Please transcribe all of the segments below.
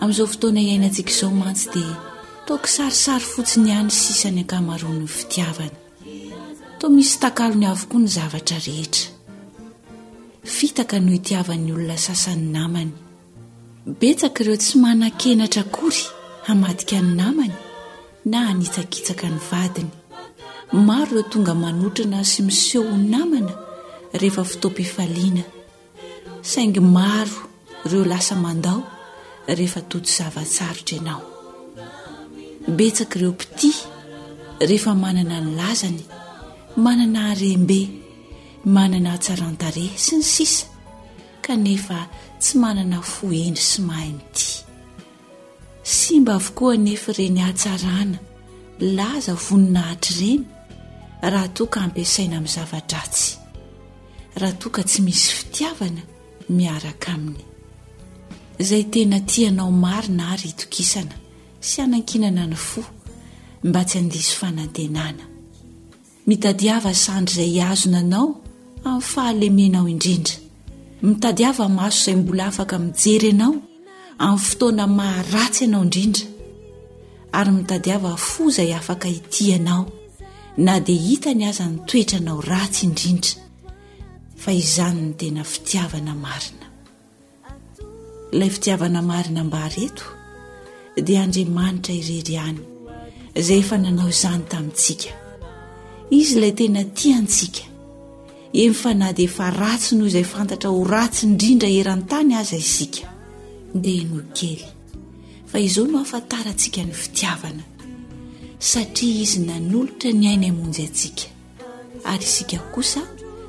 Amin'izao fotoana iainantsika izao mantsy dia toa kisarisary fotsiny ihany sisa ny ankamaroan'ny fitiavana. Toa misy takalony avokoa ny zavatra rehetra. Fitaka no itiavan'ny olona sasany namany. Betsaka ireo tsy manan-kenatra akory hamadika ny namany na hanitsakitsaka ny vadiny. Maro ireo tonga manotrona sy miseho ho namana rehefa fotoam-pifaliana. saingy maro ireo lasa mandao rehefa tojo zava-tsarotra ianao betsaka ireo mpitia rehefa manana ny lazany manana arembe manana hatsaran-tare sy ny sisa kanefa tsy manana fohendry sy mahay mity sy mba avokoa nefa ireny hatsarana laza vonina hatry ireny raha toa ka ampiasaina amin'ny zava-dratsy raha toa ka tsy misy fitiavana miaraka aminy. Izay tena tia anao marina àry itokisana sy hanankinana ny fo mba tsy handiso fanantenana. Mitadiava sandry izay hihazona anao amin'ny fahalemenao indrindra. Mitadiava maso izay mbola afaka mijery anao amin'ny fotoana maha ratsy anao indrindra. ary mitadiava fo izay afaka hitia anao na dia hitany aza ny toetra nao ratsy indrindra fa izany ny tena fitiavana marina ilay fitiavana marina mba reto dia andriamanitra irery any izay efa nanao izany tamintsika izy ilay tena tiantsika eny fa na dia efa ratsy noho izay fantatra ho ratsy indrindra eran-tany aza isika dia no kely fa izao no ahafantarantsika ny fitiavana satria izy nanolotra ny ainy hamonjy antsika ary isika kosa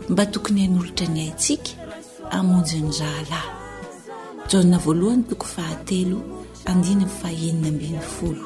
mba tokony hanolotra ny aintsika hamonjy ny rahalahy jaona voalohany toko fahatelo andininy fahenina ambin'ny folo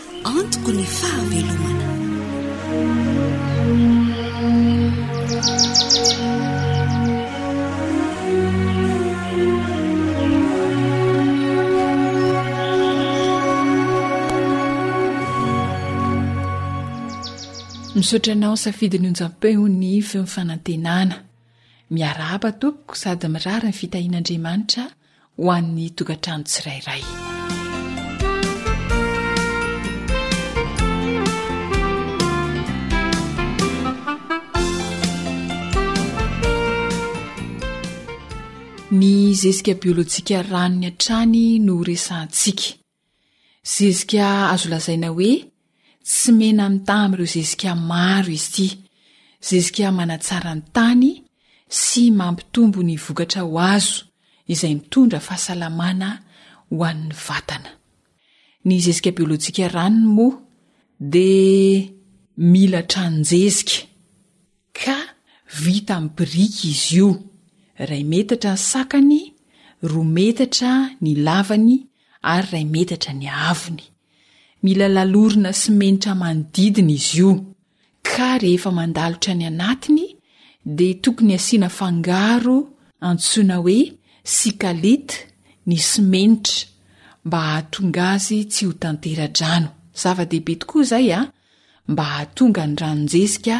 Antoko ny fahavelomana. Misaotra anao safidin'ny onjam-peo ny feon'ny fanantenana. Miarahaba tompoko sady mirary ny fitahian'Andriamanitra ho an'ny tokantrano tsirairay. Ny zezika biolojika ranony hatrany no resahantsika. Zezika azo lazaina hoe tsy mena-mitaha amin'ireo zezika maro izy ity. Zezika manatsara ny tany sy mampitombo ny vokatra ho azo, izay mitondra fahasalamana ho an'ny vatana. Ny zezika biolojika ranony moa dia mila tranon-jezika. ka vita amin'ny biriky izy io, iray metatra ny sakany, roa metatra ny lavany ary iray metatra ny haavony. Mila lalorina simenitra manodidina izy io, ka rehefa mandalotra ny anatiny dia tokony asiana fangaro antsoina hoe sikalite ny simenitra mba hahatonga azy tsy ho tantera-drano. Zava-dehibe tokoa izay an! mba hahatonga ny ranon-jezika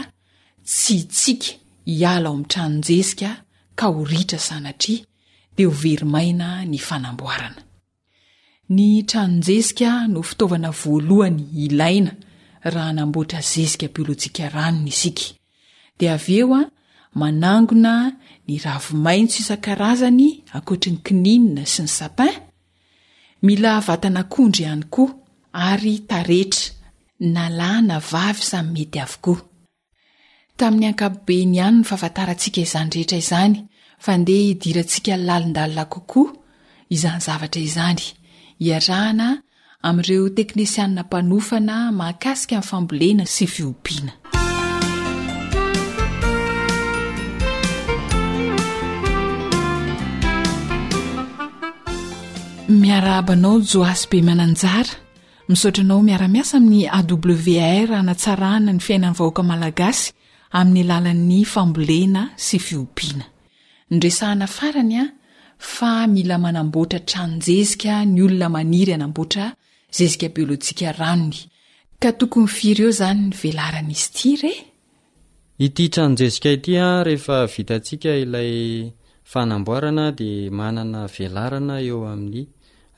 tsy hitsiky hiala ao amin'ny tranon-jezika ka ho ritra sanatria dia ho very maina ny fanamboarana. Ny tranon-jezika no fitaovana voalohany ilaina raha hanamboatra zezika biolojika ranony isika, dia avy eo manangona ny ravi-maitso isan-karazany ankoatry ny kininina sy ny sapin, Mila vatan'akondry ihany koa ary taretra na lahy na vavy samy mety avokoa. Tamin'ny ankapobeny ihany no fahafantarantsika izany rehetra izany fa ndeha hidirantsika lalindalina kokoa izany zavatra izany iarahana amin'ireo teknisianina mpanofana mahakasika ny fambolena sy fiompiana. miarahaba anao joasy be mananjara misaotra anao miara-miasa amin'ny awr anatsarahana ny fiainan'ny vahoaka malagasy amin'ny lalan'ny fambolena sy fihobiana nyresahana farany a fa mila manamboatra tranonjezika ny olona maniry anamboatra Zezika biolojika ranony. Ka tokony firy eo zany ny velaran'izy ity re? Ity tranon-jezika ity rehefa vitantsika ilay fanamboarana dia manana velarana eo amin'ny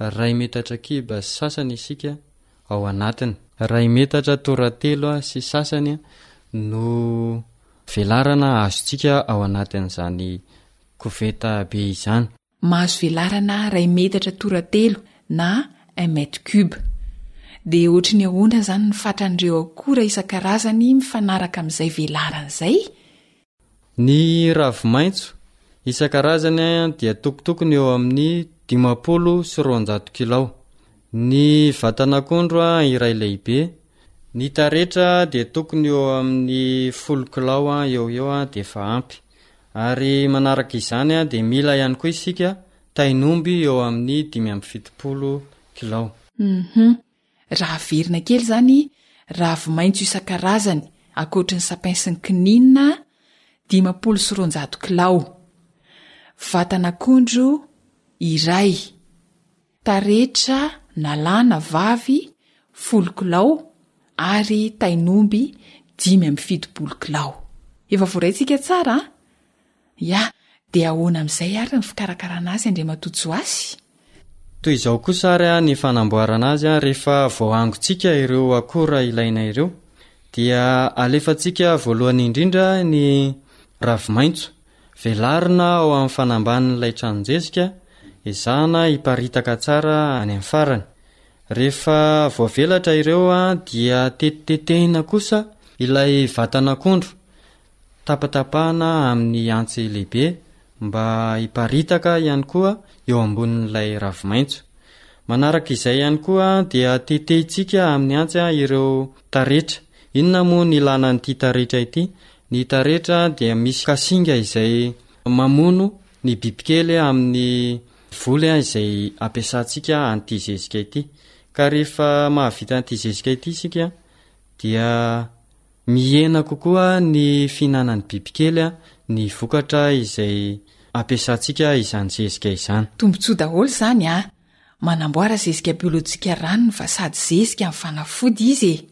iray metatra kiba sy sasany isika ao anatiny. Iray metatra toratelo sy sasany no velarana azontsika ao anatin'izany koveta be izany. Mahazo velarana iray metatra toratelo na un mètre cube. Dia ohatry ny ahoana izany ny fatran'ireo akora isan-karazany mifanaraka amin'izay velarany izay? Ny ravi-maitso isan-karazany dia tokotokony eo amin'ny dimampolo sy roanjato kilao. Ny vatan'akondro iray lehibe. Ny taretra dia tokony eo amin'ny folo kilao eo ho eo dia efa ampy. Ary manaraka izany dia mila ihany koa isika tain'omby eo amin'ny dimy amby fitopolo kilao. Uhum. Raha averina kely izany, ravi-maitso isan-karazany, ankoatry ny sapin sy ny kininina, dimampolo sy roanjato kilao. Vatan'akondro iray. Taretra nalana vavy folo kilao ary tain'omby dimy amby fitopolo kilao. Efa voaraintsika tsara an! Ya, dia ahoana amin'izay ary ny fikarakarana azy Andriamatoa Joasy? Toy izao kosa ary ny fanamboarana azy, rehefa voahangontsika ireo akora ilaina ireo dia alefantsika voalohany indrindra ny ravi-maitso Velarina ao amin'ny fanambanin'ilay tranon-jezika, ezahana hiparitaka tsara any amin'ny farany. Rehefa voavelatra ireo dia tetitetehina kosa ilay vatan'akondro, tapatapahana amin'ny antsy lehibe mba hiparitaka ihany koa eo ambonin'ilay ravimaitso. Manaraka izay ihany koa dia tetehintsika amin'ny antsy ireo taretra. Inona moa ny ilàna an'ity taretra ity? Ny taretra dia misy kasinga izay mamono ny bibikely amin'ny voly izay ampiasantsika an'ity zezika ity. Ka rehefa mahavita an'ity zezika ity isika dia mihena kokoa ny fihinanan'ny bibikely ny vokatra izay ampiasantsika izany zezika izany. Tombontsoa daholo izany an! Manamboara zezika biolojika ranony fa sady zezika ny fanafody izy e!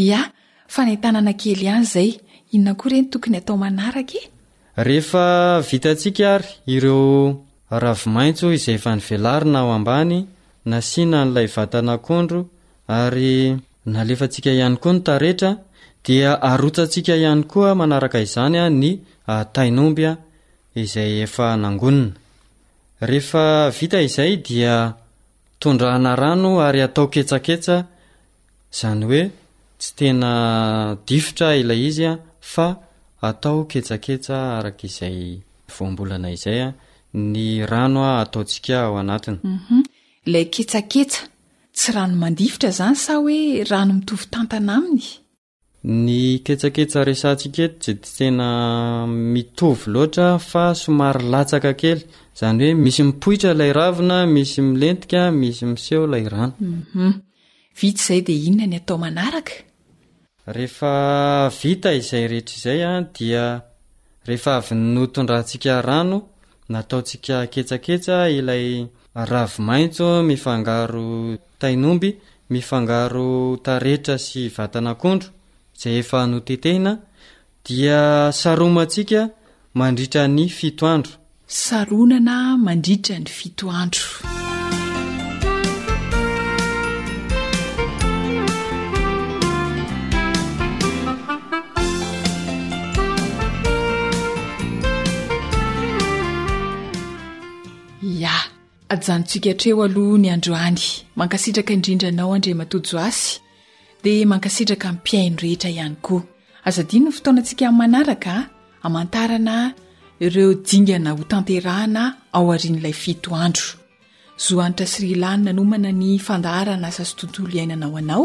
Ia, fanentanana kely ihany izay, inona koa re ny tokony atao manaraka e? Rehefa vitantsika ary ireo ravi-maitso izay efa nivelarina ao ambany, nasiana an'ilay vatan'akondro ary nalefantsika ihany koa ny taretra dia arotsantsika ihany koa manaraka izany ny tain'omby izay efa nangonina. Rehefa vita izay dia tondrahana rano ary atao ketsaketsa, izany hoe tsy tena difotra ilay izy fa atao ketsaketsa araka izay voambolana izay ny rano ataontsika ao anatiny. Mhm. Ilay ketsaketsa, tsy rano mandifotra izany sa hoe rano mitovy tantana aminy? Ny ketsaketsa resahantsika eto tsy dia tena mitovy loatra fa somary latsaka kely. Izany hoe misy mipoitra ilay ravina, misy milentika, misy miseho ilay rano. Mhm. Vita izay dia inona ny atao manaraka? Rehefa vita izay rehetra izay dia rehefa avy notondrantsika rano, nataontsika ketsaketsa ilay ravi-maitso mifangaro tain'omby mifangaro taretra sy vatan'akondro izay efa notetehina dia saromantsika mandritra ny fito andro. Saronana mandritra ny fito andro. Ajanontsika hatreo aloha ny androany. Mankasitraka indrindra anao Andriamatoa Joasy dia mankasitraka ny mpihaino rehetra ihany koa. Aza adino ny fotoanantsika amin'ny manaraka hamantarana ireo dingana ho tanterahana ao aorian'ilay fito andro. Zo Hanitra sy Rilany nanomana ny fandaharana asa sy tontolo iainana ho anao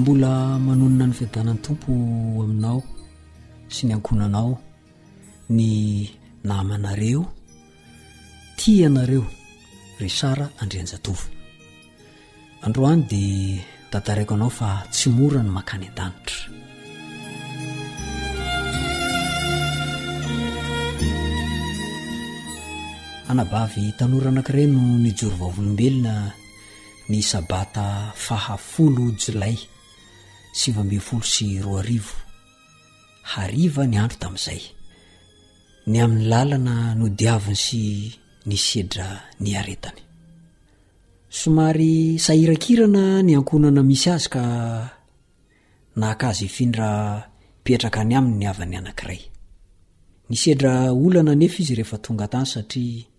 Mbola manonona ny fiadanan'ny tompo aminao sy ny ankonanao ny namanareo tia anareo ry sara andrianjatovo androany dia tantaraiko anao fa tsy mora ny makany an-danitra anabavy tanora anankiray no nijoro vaovolombelona ny sabata faha folo jolay sivy ambin'ny folo sy roa arivo hariva ny andro tamin'izay ny amin'ny lalana nodiaviny sy ny sedra ny aretany somary sahirakirana ny ankonana misy azy ka nahaka azy ifindra petraka any aminy ny havany anankiray ny sedra olana nefa izy rehefa tonga tany satria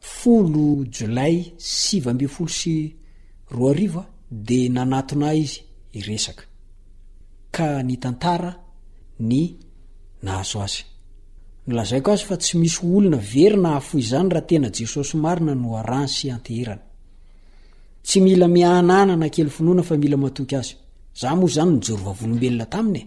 folo jolay sivy ambin'ny folo sy roa arivo aho dia nanatona ahy izy hiresaka ka nitantara ny nahazo azy. Nolazaiko azy fa tsy misy olona very nahafoy izany raha tena Jesosy marina no arahany sy anteherany. Tsy mila mihananana kely finoana fa mila matoky azy. Za moa izany nijoro vavolombelona taminy e!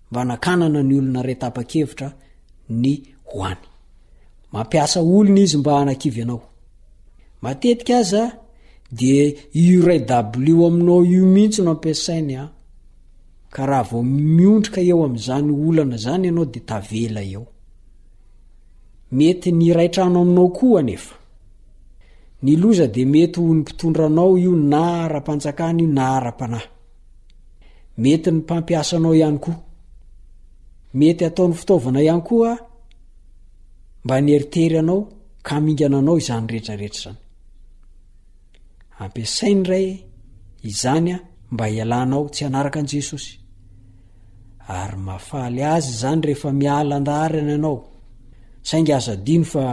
mba hanakanana ny olona iray tapa-kevitra ny ho any. Mampiasa olona izy mba hanakivy anao. Matetika aza dia io iray dabilio aminao io mihitsy no ampiasainy an. Ka raha vao miondrika eo amin'izany olana izany ianao dia tavela eo. Mety ny iray trano aminao koa anefa. Ny loza dia mety ho ny mpitondra anao io na ara-panjakana io na ara-panahy. Mety ny mpampiasa anao ihany koa. Mety ataon'ny fitaovana ihany koa mba haneritery anao ka hamingana anao izany rehetrarehetra izany. Ampiasainy iray izany mba hialanao tsy hanaraka an'i Jesosy. Ary mahafaly azy izany rehefa miala andaharana ianao. Saingy aza adino fa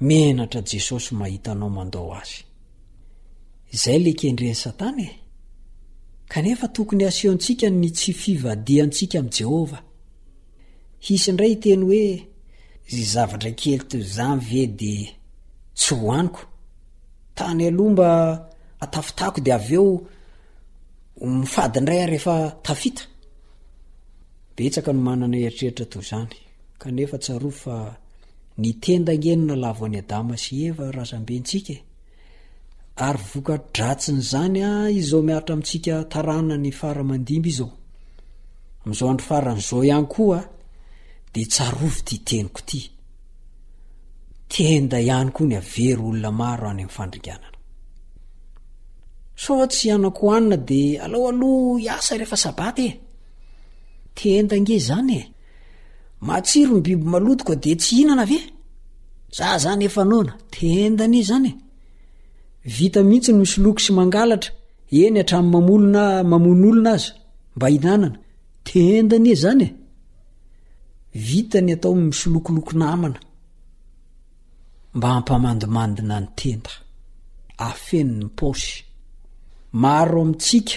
menatra Jesosy mahita anao mandao azy. Izay ilay kendren'i Satana e! Kanefa tokony hasehontsika ny tsy fivadihantsika amin'i Jehovah. Hisy indray hiteny hoe, 'Izay zavatra kely toy izany ve dia tsy ho aniko? Tany aloha mba atafotako dia avy eo ho mifady indray aho rehefa tafita. Betsaka no manana eritreritra toy izany, kanefa tsarovy fa Ny tenda ange no nalavo an'i Adama sy Eva razambentsika e! Ary voka-dratsin'izany izao miaritra amintsika taranany fara mandimby izao. Amin'izao andro farany izao ihany koa dia tsarovy ity teniko ity. Tenda ihany koa ny havery olona maro any amin'ny fandringanana. Sao tsy ihanan-kohanina dia alao aloha hiasa rehefa sabata e! Tenda ange izany e! Matsiro ny biby maloto koa de tsy hinana ve? Za zany efa noana, tenda anie zany e! Vita mihitsy ny misoloky sy mangalatra, eny hatramin'ny mamono na mamono olona aza mba hinanana, tenda anie zany e! Vita ny atao misolokoloko namana mba hampamandimandina ny tenda, afeno ny paosy. Maro amintsika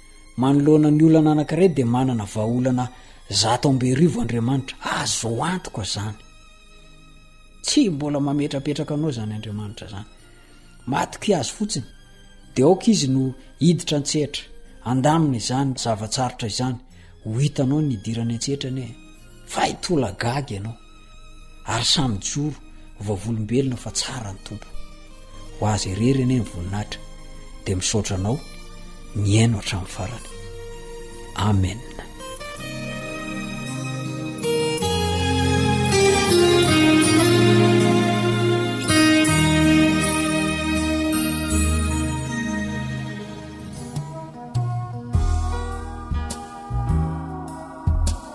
Manoloana ny olana anankiray dia manana vahaolana zato amby arivo Andriamanitra. Azo antoka izany. Tsy mbola mametrapetraka anao izany Andriamanitra izany. Matokia azy fotsiny, dia aoka izy no hiditra an-tsehatra. Andamina izany zava-tsarotra izany. Ho hitanao ny hidirany an-tsehatra anie. Fa hitolagaga ianao. ary samy mijoro ho vavolombelona fa tsara ny tompo ho azy irery anie ny voninahitra dia misaotra anao nihaino hatramin'ny farany amen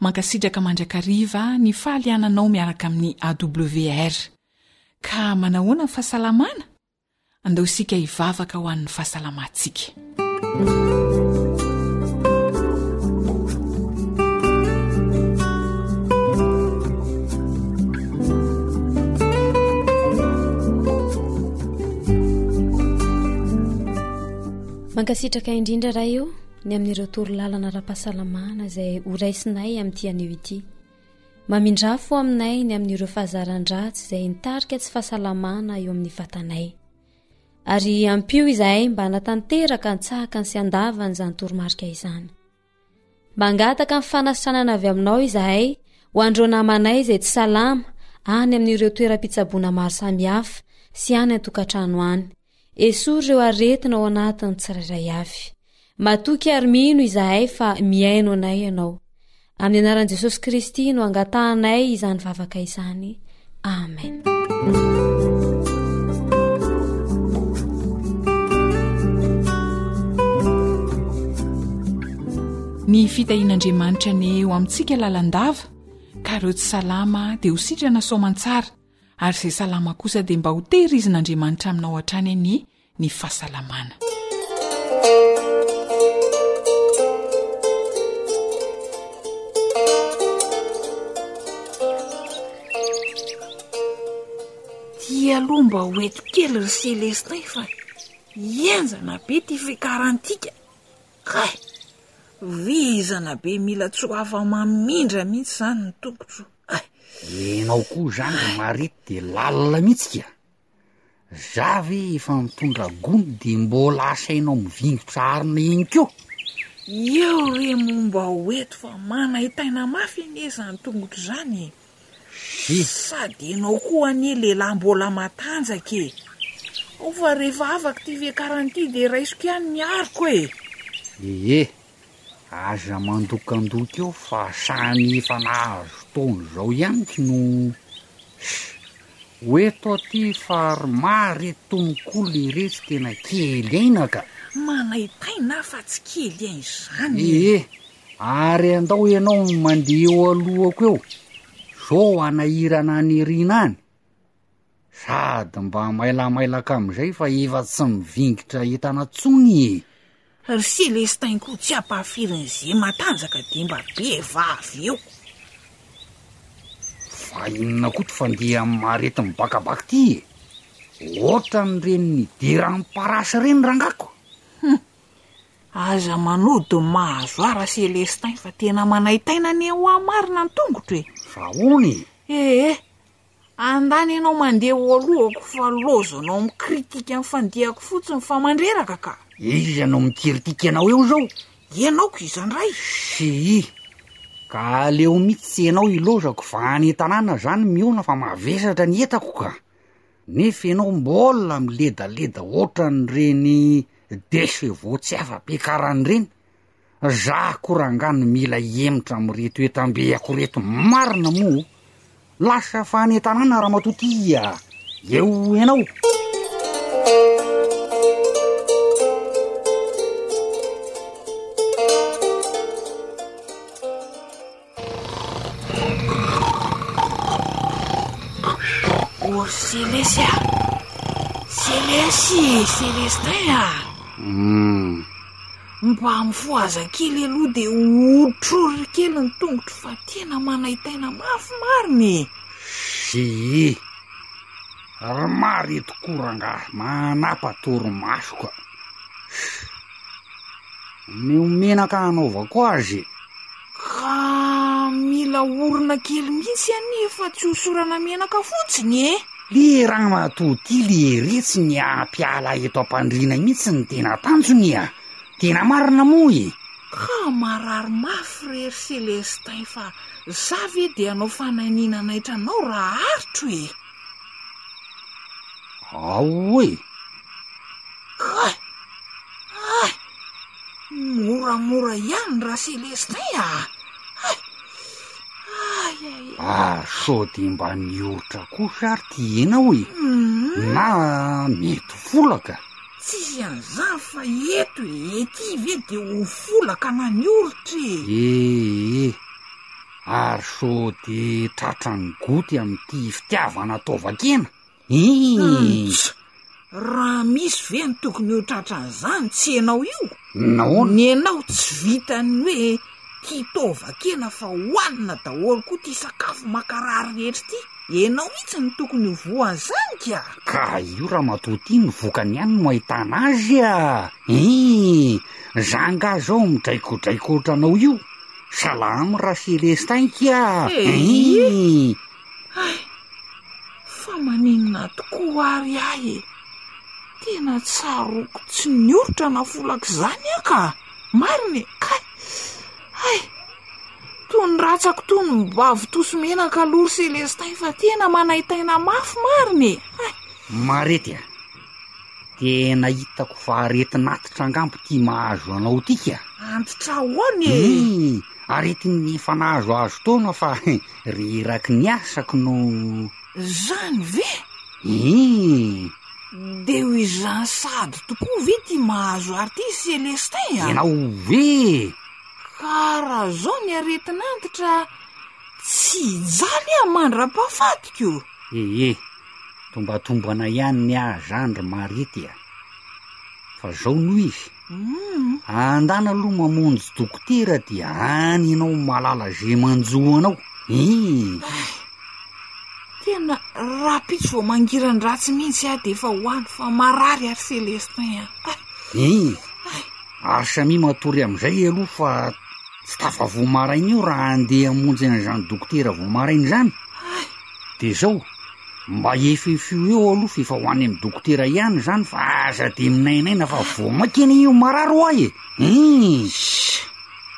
Mankasitraka mandrakariva ny fahaliananao miaraka amin'ny AWR. Ka manahoana ny fahasalamana? Andao isika hivavaka ho an'ny fahasalamantsika. Mankasitraka indrindra Ray o. ny amin'ireo torolalana ara-pahasalamana izay horaisinay amin'ity anio ity. Mamindrà fo aminay ny amin'ireo fahazaran-dratsy izay nitarika tsy fahasalamana eo amin'ny vatanay. Ary ampio izahay mba hanatanteraka antsahaka ny sy andavana izany toromarika izany. Mangataka ny fanasitranana avy aminao izahay ho an'ireo namanay izay tsy salama any amin'ireo toeram-pitsaboana maro samihafa sy any an-tokantrano any. Esory ireo aretina ao anatin'ny tsirairay avy. Matoky ary mino izahay fa mihaino anay ianao. Amin'ny anaran'i Jesosy Kristy no angatahanay izany vavaka izany. Amen. Ny fitahian'Andriamanitra anie eo amintsika lalandava ka ireo tsy salama dia ho sitrana soamantsara ary izay salama kosa dia mba ho tehirizin'Andriamanitra aminao hatrany anie ny fahasalamana. Ty aloha mba ho eto kely ry Célestin fa henjana be ty fikarantika. Kay, vizana be mila tsoava mamindra mihitsy izany ny tongotro. ay enao koa zany ry marie de lalina mihitsy ka za ve efa nitondra gony de mbola asainao mivingotra arina eny ko eo re momba ho eto fa manaitaina mafy anie zany tongotro zany e sady enao koa anie lehilahy mbola matanjaka e ao fa rehefa afaka ty fiakarany ty de raisiko ihany ny ariko e. Ee. Aza mandokandoka eo fa samy efa nahazo taona izao ihany no ho eto aty fa ry maha re tononkolo iretsy tena kely aina ka. Manaitaina aho fa tsy kely aina izany e. Ee, ary andao ianao no mandeha eo alohako eo, izao hanahirana an'i Irina any. Sady mba mailamailaka amizay fa efa tsy mivingitra etana tsony e! Ry Celestin koa tsy ampahafirin'i Ze matanjaka dia mba be va avy eo? Fa inona koa ty fandeha amin'ny maharety mibakabaka ty e! Ohatran'ireny nidera an'i Parasy ireny rangako! Hum! Aza manody ny mahazo ahy ra Celestin fa tena manaitaina anie hoa marina ny tongotro e! Fa ahoana e? Ee! Andany ianao mandeha eo alohako fa laozanao mi critique ny fandehako fotsiny fa mandreraka ka. Iza no mi kiritiky anao eo zao? Ianao ko iza ndray? Shyy! Ka aleo mitsy tsy ianao ilaozako fa any tanàna zany miona fa mavesatra ny entako ka! Nefa ianao mbola miledaleda otran'ireny deche vao tsy afa-piakarana ireny! Za ko rangah no mila hihemotra amreto entambe ako reto marina mo o! Lasa fa any tanàna ramatoa ty a! Eo enao! Ory selesy a Selesy Selestin a hmm. Mba mifohaza kely aloha dia otrory kely ny tongotro fa tena manaitaina mafy marina e Ii Ry mary tokoa rangahy manapa torimaso ka Ny menaka hanaovako azy Ka mila orina kely mihitsy anie fa tsy hosorana menaka fotsiny e! Le ramatoa ty le retsy ny hampiala eto ampandriana mihitsy ny tena tanjony a! Tena marina moa e! Ka marary mafy re ry Celestin fa za ve de hanao fanahiniana hanaitra anao raha aritro e! Aoy! Hay! Hay! Moramora ihany ra Celestin a! Hay! Hay hay! Ary sao dia mba nioritra kosa ary ty enao e! Na mety ho folaka? Tsisy an'izany fa eto e! Ety ve dia ho folaka na nioritra e! Ee! Ary sode tratran'ny goty amin'ity fitiavana ataovan-kena? Ins. Raha misy ve ny tokony ho tratran'izany tsy ianao io? Nahoana? Ny anao tsy vitan'ny hoe tia taovan-kena fa hohanina daholo koa ity sakafo mankarary rehetra ity. Ianao mihitsy no tokony ho voan'izany ka! Ka io ramatoa ity ny vokany ihany no ahitana azy a! Ii! Za angaha izao midraikodraiko ohatranao io? Salaam ra Celestin kia eh! Hay! Fa maninona tokoa ary ahy e! Tena tsaroako tsy nioritra nafolaka izany aho ka! Marina e! Kay! Hay! Toa ny ratsako toa ny mibabo tosy menaka aloha ry Celestin fa tena manaitaina mafy marina e! Hay! Marety a! Dia tena hitako fa aretin'antitra angamba ity mahazo anao ity ka. Antitra ahoana e? Hum, aretin'ny efa nahazoazo taona fa reraky ny asako no. Zany ve? Hum. Dia ho izany sahady tokoa ve ity mahazo artiste Celestin a? Tena ho ve? Ka raha zao ny aretin'antitra tsy hijaly aho mandra-pahafatiko. Ee. Tombatombana ihany ny ahy zany ry Marity a! Fa zao no izy, andana aloha mamonjy dokotera dia any ianao mahalala ze manjo anao eh! Tena rahampitso vao mangiran-dratsy mihitsy aho dia efa ho any fa marary ary Célestin a! Eh! Ary samia matory amin'izay aloha fa tsy tafavoa maraina io raha handeha hamonjy an'izany dokotera vao maraina izany! Dia zao, mba efoefo eo aloha f'efa ho any amin'ny dokotera ihany izany fa aza dia minainaina fa vao maika anie io marary ho ahy e! Eeish!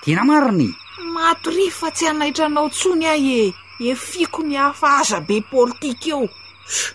Tena marina e! Matoria fa tsy hanaitra anao intsony aho e! Efiako ny hafa, aza be politika eo! Sh!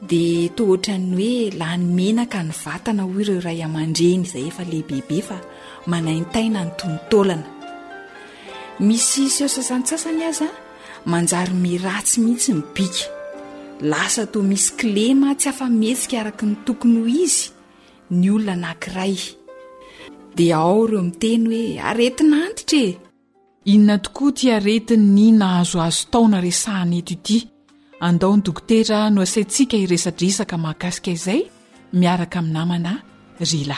dia toa ohatran'ny hoe lany menaka ny vatana hoy ireo ray aman-dreny izay efa lehibebe fa manaintaina ny tonon-taolana. Misy seho sasantsasany aza manjary miratsy mihitsy ny bika. Lasa toa misy kilema tsy afa-mihetsika araka ny tokony ho izy ny olona anankiray. Dia ao ireo miteny hoe aretin'antitra e! Inona tokoa ity aretin'ny nahazoazo taona resahana eto ity? Andao ny dokotera no asaintsika hiresadresaka mahakasika izay miaraka amin'ny namana Rila.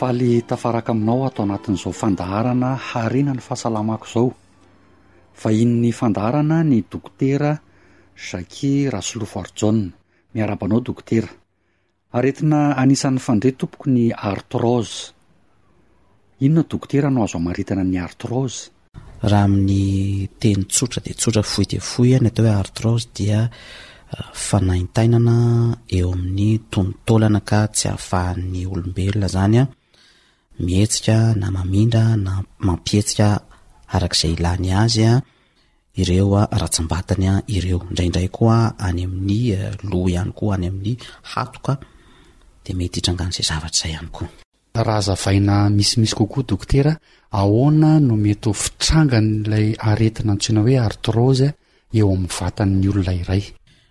Faly tafaraka aminao ato anatin'izao fandaharana harena ny fahasalamako izao. Vahinin'ny fandaharana ny Dokotera Jacky Rasolofoarijaona. Miarahaba anao Dokotera. Aretina anisan'ny fandre tompoko ny arthrose. Inona Dokotera no azo amaritana ny arthrose? Raha amin'ny teny tsotra dia tsotra, fohy dia fohy, ny atao hoe arthrose dia fanaintainana eo amin'ny tonon-taolana ka tsy ahafahan'ny olombelona izany mihetsika na mamindra na mampietsika araka izay ilàny azy ireo ratsim-batany ireo. Indraindray koa any amin'ny loha ihany koa, any amin'ny hatoka dia mety hitrangan'izay zavatra izay ihany koa. Raha hazavaina misimisy kokoa dokotera, ahoana no mety ho fitrangan'ilay aretina antsoina hoe arthrose eo amin'ny vatan'ny olona iray?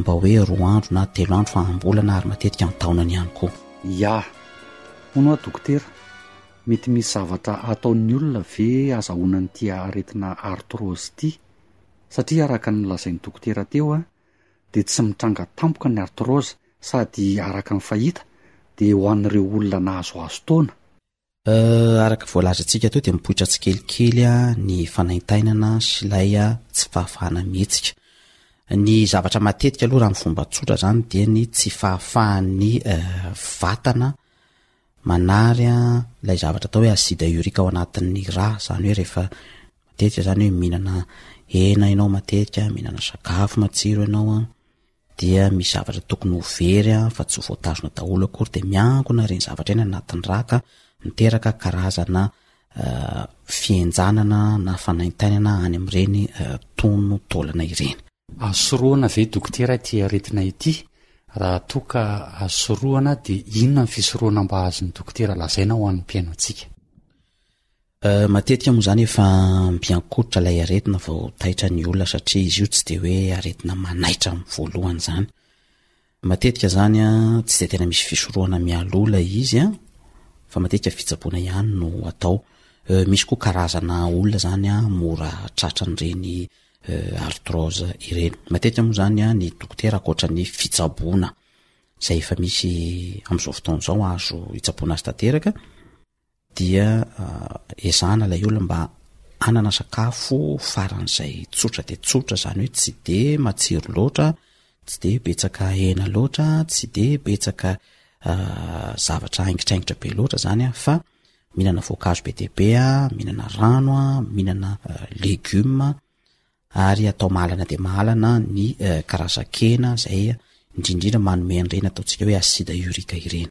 mba hoe roa andro na telo andro fa am-bolana ary matetika an-taonany ihany koa. Ya. Hono hoa dokotera, mety misy zavatra ataon'ny olona ve azahoana an'ity aretina arthrose ity? Satria araka ny nolazain'ny dokotera teo an, dia tsy mitranga tampoka ny arthrose sady araka ny fahita dia ho an'ireo olona nahazoazo taona. Araka ny voalazantsika teo dia mipoitra tsikelikely ny fanaintainana sy ilay tsy fahafahana mihetsika. Ny zavatra matetika aloha raha ny fomba tsotra izany dia ny tsy fahafahan'ny eh, vatana manary ilay zavatra atao hoe acide urique ao anatin'ny ra, izany hoe rehefa matetika izany hoe mihinana hena ianao matetika, mihinana sakafo matsiro ianao an, dia misy zavatra tokony ho very an fa tsy voatazona daholo akory dia miankona ireny zavatra ireny anatin'ny ra ka miteraka karazana fihenjanana na fanaintainana any amin'ireny tono taolana ireny. Azo sorohana ve dokotera ity aretina ity? Raha toa ka azo sorohana dia inona ny fisorohana mba azon'ny dokotera lazaina ho an'ny mpihaino antsika? Matetika moa izany efa mbiankoitra ilay aretina vao taitra ny olona satria izy io tsy dia hoe aretina manaitra amin'ny voalohany izany. Matetika izany tsy dia tena misy fisorohana mialoha ilay izy an, fa matetika fitsaboana ihany no atao. Euh, misy koa karazana olona zany a mora tratran'ireny euh, arthrose ireny matetika moa zany a ny dokotera akoatra ny fitsaboana zay efa misy am'izao fotoana izao azo hitsaboana azy tanteraka dia ezahana ilay olona mba hanana sakafo faran'izay tsotra dia tsotra, izany hoe tsy dia matsiro loatra, tsy dia betsaka hena loatra, tsy dia betsaka ah, zavatra haingitraingitra be loatra izany ah, fa mihinana voankazo be dia be ah, mihinana rano ah, mihinana ah, legioma ary atao mahalana dia mahalana ny eh, karazan-kena izay indrindrindra manome an'ireny ataontsika hoe acide urique ireny.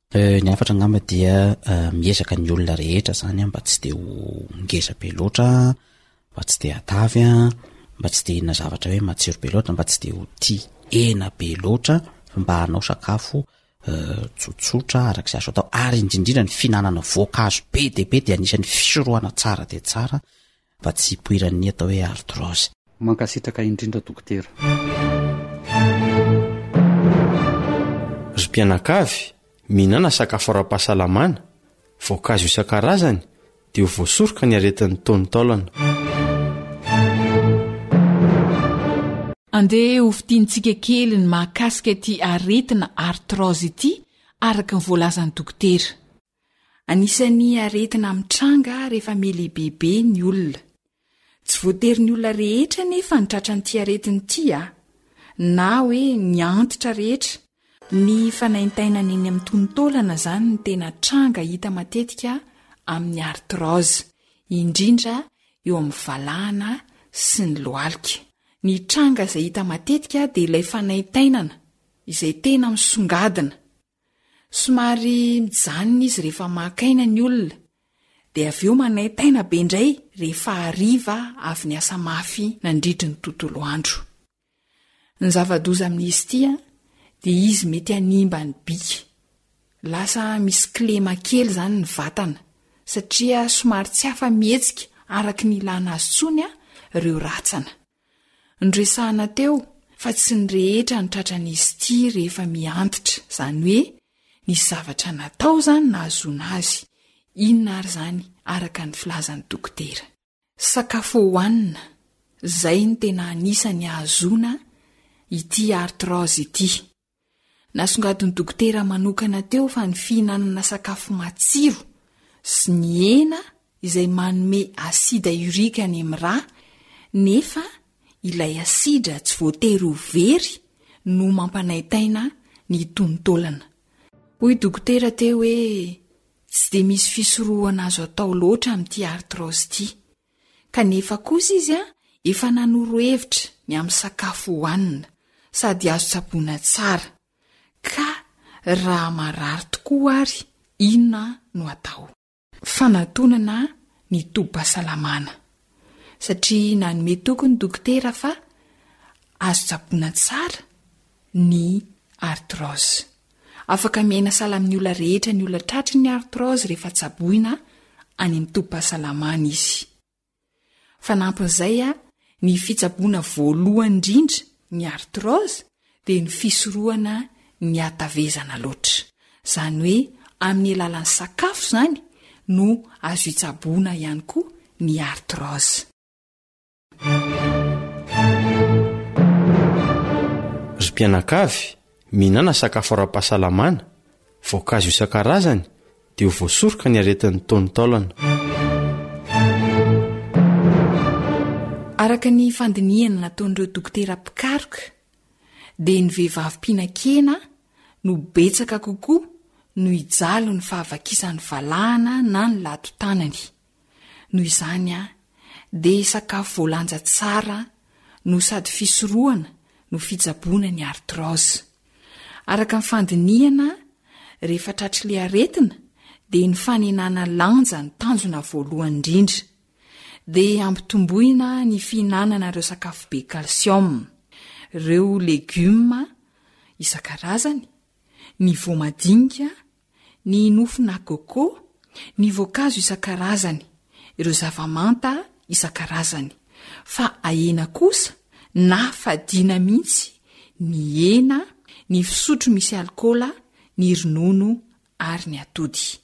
Ny hafatra angamba dia miezaka ny olona rehetra izany mba tsy dia ho ngeza be loatra, mba tsy dia hatavy, mba tsy dia hihinana zavatra hoe matsiro be loatra, mba tsy dia ho tia hena be loatra, fa mba hanao sakafo tsotsotra araka izay azo atao, ary indrindra indrindra ny fihinanana voankazo be dia be dia anisan'ny fisorohana tsara dia tsara fa tsy ipoiran'ny atao hoe arthrose. Mankasitraka indrindra dokotera. Ry mpianakavy, mihinana sakafo ara-pahasalamana, voankazo isan-karazany dia ho voasoroka ny aretin'ny taonon-taolana. Andeha ho fintinitsika kely ny mahakasika ity aretina arthrose ity araka ny voalazan'i dokotera. Anisan'ny aretina mitranga rehefa melibebe ny olona. Tsy voatery ny olona rehetra anefa ny tratran'ity aretina ity a! na hoe ny antitra rehetra, ny fanaintainana eny amin'ny tonon-taolana izany no tena tranga hita matetika amin'ny arthrose, indrindra eo amin'ny valahana sy ny lohalika. Ny tranga izay hita matetika dia ilay fanaintainana izay tena misongadina. Somary mijanona izy rehefa maka aina ny olona, dia avy eo manaintaina be indray rehefa hariva avy niasa mafy nandritry ny tontolo andro. Ny zava-doza amin'izy ity dia izy mety hanimba ny bika. Lasa misy kilema kely izany ny vatana, satria somary tsy afa-mihetsika araka ny ilana azy intsony ireo rantsana. Noresahana teo fa tsy ny rehetra no tratran'izy ity rehefa mihantitra, izany hoe nisy zavatra natao izany nahazoana azy, inona ary izany araka ny filazan'ny dokotera. Sakafo hohanina, izay no tena anisan'ny ahazoana ity arthrose ity. Nasongadin'ny dokotera manokana teo fa ny fihinanana sakafo matsiro sy ny hena izay manome asida urika any amin'ny ra, nefa ilay asidra tsy voatery ho very no mampanaintaina ny tonon-taolana. Hoy dokotera teo hoe tsy dia misy fisorohana azo atao loatra amin'ity arthrose ity. Kanefa kosa izy efa nanoro hevitra ny amin'ny sakafo hohanina sady azo tsaboina tsara. Ka raha marary tokoa ary inona no atao? Fanatonana ny tobim-pahasalamana, satria nanome toky ny dokotera fa azo tsaboina tsara ny arthrose. Afaka miaina sahala amin'ny olona rehetra ny olona tratry ny arthrose rehefa tsaboina any amin'ny tobim-pahasalamana izy. Fanampin'izay, ny fitsaboana voalohany indrindra ny arthrose dia ny fisorohana ny hatavezana loatra. Izany hoe amin'ny alalan'ny sakafo izany no azo itsaboana ihany koa ny arthrose. Ry mpianakavy, mihinana sakafo ara-pahasalamana, voankazo isan-karazany, dia ho voasoroka ny aretin'ny taonon-taolana. Araka ny fandinihana nataon'ireo dokotera mpikaroka, dia ny vehivavy mpihinan-kena no betsaka kokoa no hijaly ny fahavakisan'ny valahana na ny lato-tanany. Noho izany aho dia sakafo voalanja tsara no sady fisorohana no fitsaboana ny arthrose. Araka ny fandinihana rehefa tratry le aretina dia ny fanenana lanja ny tanjona voalohany indrindra. Dia ampitomboina ny fihinanana ireo sakafo be calcium, ireo legioma isan-karazany, ny voamadinika, ny nofona coco, ny voankazo isan-karazany, ireo zava-manta isan-karazany, fa ahena kosa na fadiana mihitsy ny hena, ny fisotro misy alikaola, ny ronono ary ny atody.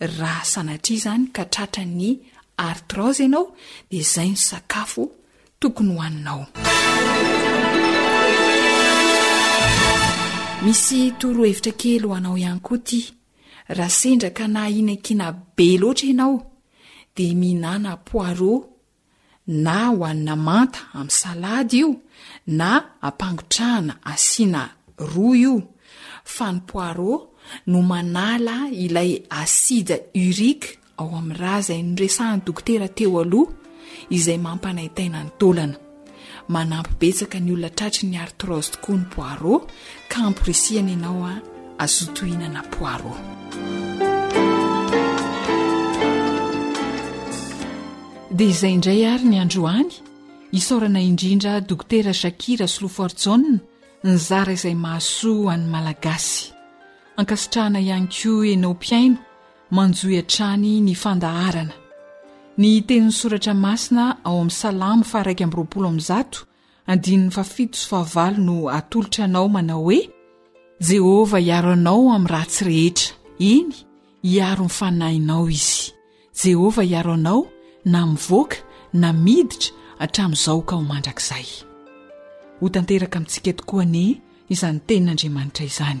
Raha sanatria izany ka tratran'ny arthrose ianao dia izay ny sakafo tokony ho aninao. Misy toro hevitra kely ho anao ihany koa ity, raha sendra ka nahinankina be loatra ianao dia mihinana poireau na hohanina manta amin'ny salady io na ampangotrahana asiana ro io fa ny poireau no manala ilay acide urique ao amin'ny ra izay noresahan'ny dokotera teo aloha izay mampanaintaina ny taolana. Manampy betsaka ny olona tratry ny arthrose tokoa ny poireau ka amporisihana ianao a, azoto hinana poireau. Dia izay indray ary ny androany, isaorana indrindra Dokotera Shakir Rasoloforjaona nizara izay mahasoa an'ny Malagasy. Ankasitrahana ihany koa ianao mpihaino Manjohy hatrany ny fandaharana. Ny tenin'ny Soratra Masina ao amin'ny Salamo faha-iraika amby roapolo amby zato, andininy fahafito sy fahavalo no atolotra anao manao hoe, Jehovah hiaro anao amin'ny ratsy rehetra, eny, hiaro ny fanahinao Izy. Jehovah hiaro anao na mivoaka na miditra hatramin'izao ka ho mandrakizay. Ho tanteraka amintsika tokoa anie izany tenin'Andriamanitra izany.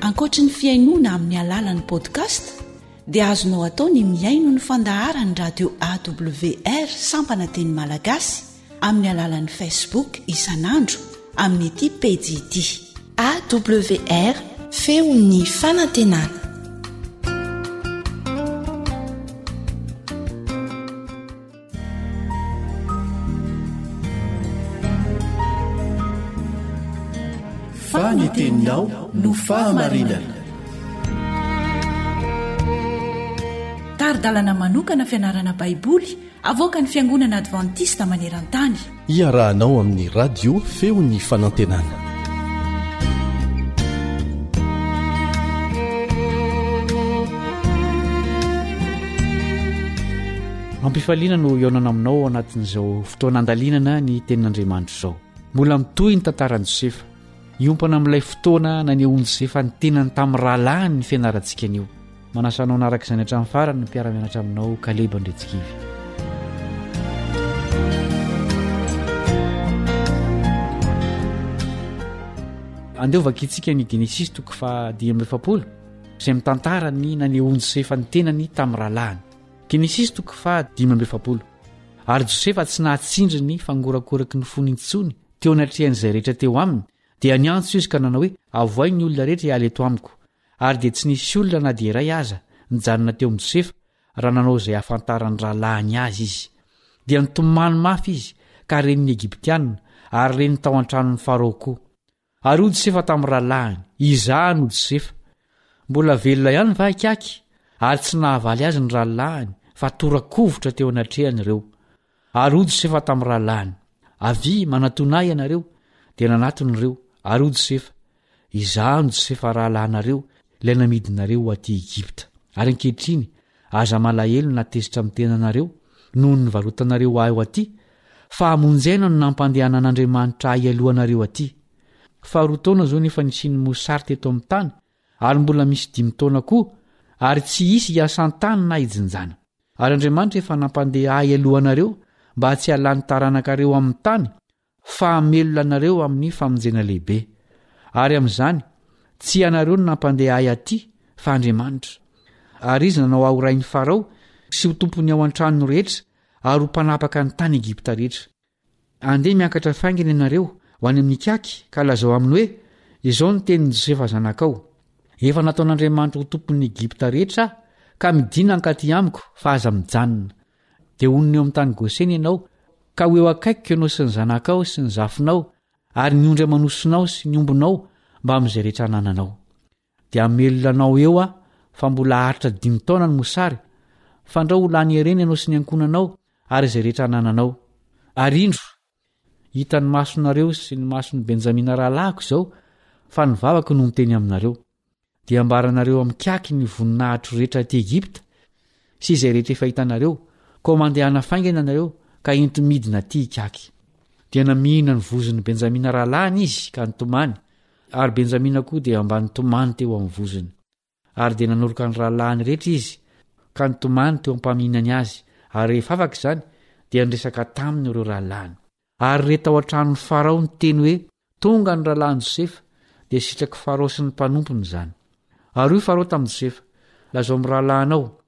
Ankoatry ny fihainoana amin'ny alalan'ny podcast dia azonao atao ny mihaino ny fandaharan'ny radio awr sampana teny malagasy amin'ny alalan'ny facebook isan'andro amin'ny ity pejy ity awr feon'ny fanantenana fa ny teninao no fahamarinana tari-dalana manokana fianarana baiboly avoaka ny fiangonana advantista maneran-tany Iarahanao amin'ny radio feon'ny fanantenana. Ampifaliana no hihaonana aminao ao anatin'izao fotoana andalinana ny tenin'Andriamanitra izao. Mbola mitohy ny tantaran'i Josefa. Hiompana amin'ilay fotoana nanehoan'i Josefa ny tenany tamin'ny rahalahiny ny fianarantsika anio. Manasa anao hanaraka izany hatramin'ny farany ny mpiara-mianatra aminao Kaleba Andriantsikivy. Andeha hovakintsika ny Genesisy toko fahadimy amby efapolo izay mitantara ny nanehoan'i Josefa ny tenany tamin'ny rahalahiny. Genesisy toko fahadimy amby efapolo. Ary Josefa tsy nahatsindry ny fangorakoraky ny fony intsony teo anatrehan'izay rehetra teo aminy, dia niantso izy ka nanao hoe, Avohay ny olona rehetra hiala eto amiko. Ary dia tsy nisy olona na dia iray aza nijanona teo amin'i Josefa raha nanao izay hahafantaran'ny rahalahiny azy izy. Dia nitomany mafy izy ka ren'ny Egyptianina ary ren'ny tao an-tranon'i Farao koa. Ary hoy Josefa tamin'ny rahalahiny, Izaho no Josefa. Mbola velona ihany va ikaky? Ary tsy nahavaly azy ny rahalahiny fa tora-kovitra teo anatrehan'ireo. Ary ho Josefa tamin'ny rahalahiny, Avia, manatona ahy ianareo, dia nanatona ireo, ary ho Josefa, Izaho no Josefa rahalahinareo, ilay namidinareo ho aty Egypta. Ary ankehitriny, aza malahelo na tezitra amin'ny tenanareo, noho ny nivarotanareo ahy ho aty, fa hamonjena no nampandehanan'Andriamanitra ahy alohanareo aty. Faharoa taona izao no efa nisian'i Mosary teto amin'ny tany, ary mbola misy dimy taona koa, ary tsy hisy hiasan-tany na hijinjana. Ary Andriamanitra efa nampandeha ahy alohanareo mba tsy halan'ny taranakareo amin'ny tany fa hamelona anareo amin'ny famonjena lehibe. Ary amin'izany, tsy ianareo no nampandeha ahy aty fa Andriamanitra. Ary izy nanao ahy ho rain'i Farao sy ho tompon'ny ao an-tranony rehetra ary ho mpanapaka ny tany Egypta rehetra. Andeha miakatra faingana ianareo ho any amin'ny kiaky ka lazao aminy hoe, Izao no tenin'i Josefa zanakao, Efa nataon'Andriamanitra ho tompon'ny Egypta rehetra aho, ka midìna hankatỳ amiko, fa aza mijanona. Dia honina eo amin'ny tany Gosena ianao, ka ho eo akaikiko ianao sy ny zanakao sy ny zafinao ary ny ondry aman'osonao sy ny ombinao mbamin'izay rehetra anananao. Dia hamelona anao eo aho fa mbola haharitra dimy taona ny mosary, fandrao ho lany erena ianao sy ny ankohonanao ary izay rehetra anananao. Ary indro, hitan'ny masonareo sy ny mason'i Benjamina rahalahiko izao fa ny vavako no miteny aminareo. Dia ambaranareo amin-kiaky ny voninahitro rehetra aty Egypta sy izay rehetra efa hitanareo, koa mandehana faingana ianareo ka ento midina aty hikaky. Dia namihina ny vozon'i Benjamina rahalahiny izy ka nitomany. Ary Benjamina koa dia mba nitomany teo amin'ny vozony. Ary dia nanoroka ny rahalahiny rehetra izy, ka nitomany teo am-pamihinany azy, ary rehefa afaka izany, dia niresaka taminy ireo rahalahiny. Ary re tao an-tranon'i Farao ny teny hoe, Tonga ny rahalahin'i Josefa, dia sitrak'i Farao sy ny mpanompony izany. Ary hoy Farao tamin'i Josefa, Lazao amin'ny rahalahinao,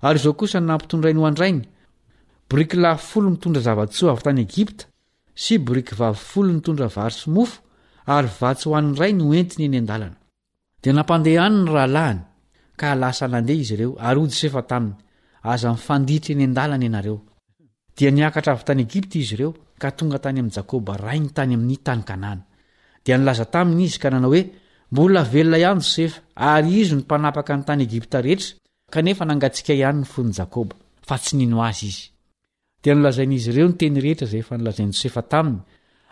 Ary izao kosa ny nampitondrainy ho an-drainy, Boriky lahy folo mitondra zava-tsoa avy tany Egypta, sy boriky vavy folo nitondra vary sy mofo, ary vatsy ho an'ny rainy ho entiny eny an-dalana. Dia nampandehaniny ny rahalahiny, ka lasa nandeha izy ireo, ary ho Josefa taminy, Aza mifanditra eny an-dalana ianareo. Dia niakatra avy tany Egypta izy ireo, ka tonga tany amin'i Jakoba rainy tany amin'ny tany Kanana. Dia nilaza taminy izy, ka nanao hoe, Mbola velona ihany Josefa, ary izy no mpanapaka ny tany Egypta rehetra, Kanefa nangatsiaka ihany ny fon'i Jakoba, fa tsy nino azy izy. Dia nolazain'izy ireo ny teny rehetra izay efa nolazain'i Josefa taminy,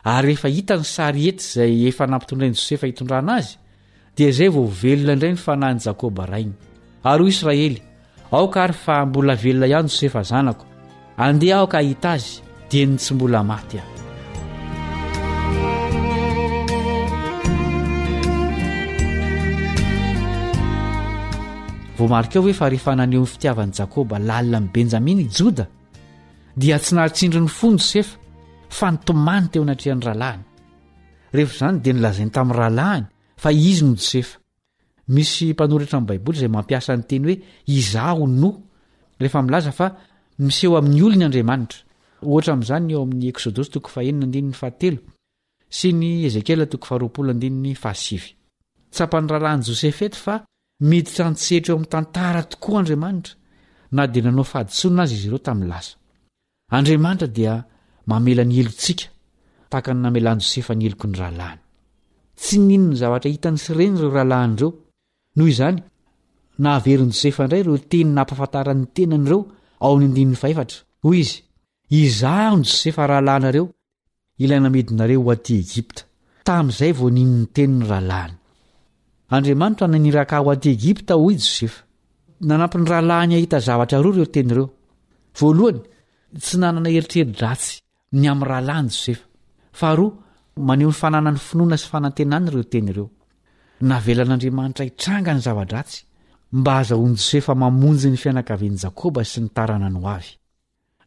ary rehefa hita ny sariety izay efa nampitondrain'i Josefa hitondrana azy, dia izay vao velona indray ny fanahin'i Jakoba rainy. Ary hoy Israely, Aoka àry fa mbola velona ihany Josefa zanako! Andeha aho ka hahita azy dieny tsy mbola maty aho. Voamarika ao hoe fa rehefa naneho ny fitiavan'i Jakoba lalina amin'i Benjamina i Joda dia tsy nahatsindry ny fony Josefa fa nitomany teo anatrehan'ny rahalahiny. Rehefa izany dia nilazainy tamin'ny rahalahiny fa izy no Josefa. Misy mpanoratra amin'ny Baiboly izay mampiasa ny teny hoe izaho no rehefa milaza fa miseho amin'ny olony Andriamanitra. Ohatra amin'izany ny ao amin'ny Eksodosy toko fahenina andininy fahatelo sy ny Ezekiela toko faharoapolo andininy fahasivy. Tsapan'ny rahalahin'i Josefa eto fa miditra an-tsehatra eo amin'ny tantara tokoa Andriamanitra, na dia nanao fahadisoana aza izy ireo tamin'ny lasa. Andriamanitra dia mamela ny helotsika, tahaka ny namelan'i Josefa ny heloky ny rahalahiny. Tsy nino ny zavatra hitan'i Sireny ireo rahalahiny ireo. Noho izany, nahaverin'i Josefa indray ireo teny nampahafantarany ny tenany ireo ao amin'ny andininy fahefatra. Hoy izy, Izaho no Josefa rahalahinareo, Ilay namidinareo ho aty Egypta. Tamin'izay vao nino ny tenin'ny rahalahiny. Andriamanitra naniraka ahy ho aty Egypta, hoy Josefa. Nanampy ny rahalahiny hahita zavatra roa ireo teny ireo. Voalohany, tsy nanana eritreri-dratsy ny amin'ny rahalahiny Josefa. Faharoa, maneho ny fananany finoana sy fanantenana ireo teny ireo. Navelan'Andriamanitra hitranga ny zava-dratsy mba hahazahoan'i Josefa mamonjy ny fianakavian'i Jakoba sy ny taranany ho avy.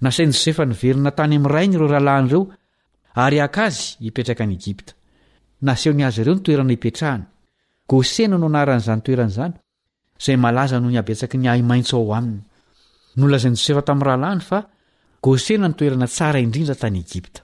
Nasain'i Josefa niverina tany amin'ny rainy ireo rahalahiny ireo ary haka azy hipetraka any Egypta. Nasehony azy ireo ny toerana hipetrahany. Gosena no anaran'izany toerana izany, izay malaza noho ny habetsaky ny ahi-maitso ao aminy. Nolazain'i Josefa tamin'ny rahalahiny fa Gosena no toerana tsara indrindra tany Egypta.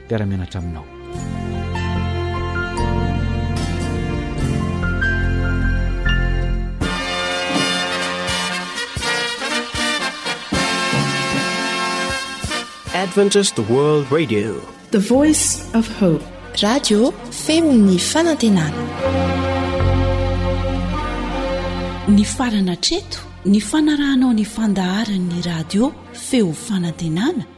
mpiara-mianatra aminao. Adventist World Radio The Voice of Hope Radio femon'ny fanantenana Ny farana treto ny fanarahanao ny fandaharan'ny radio feo fanantenana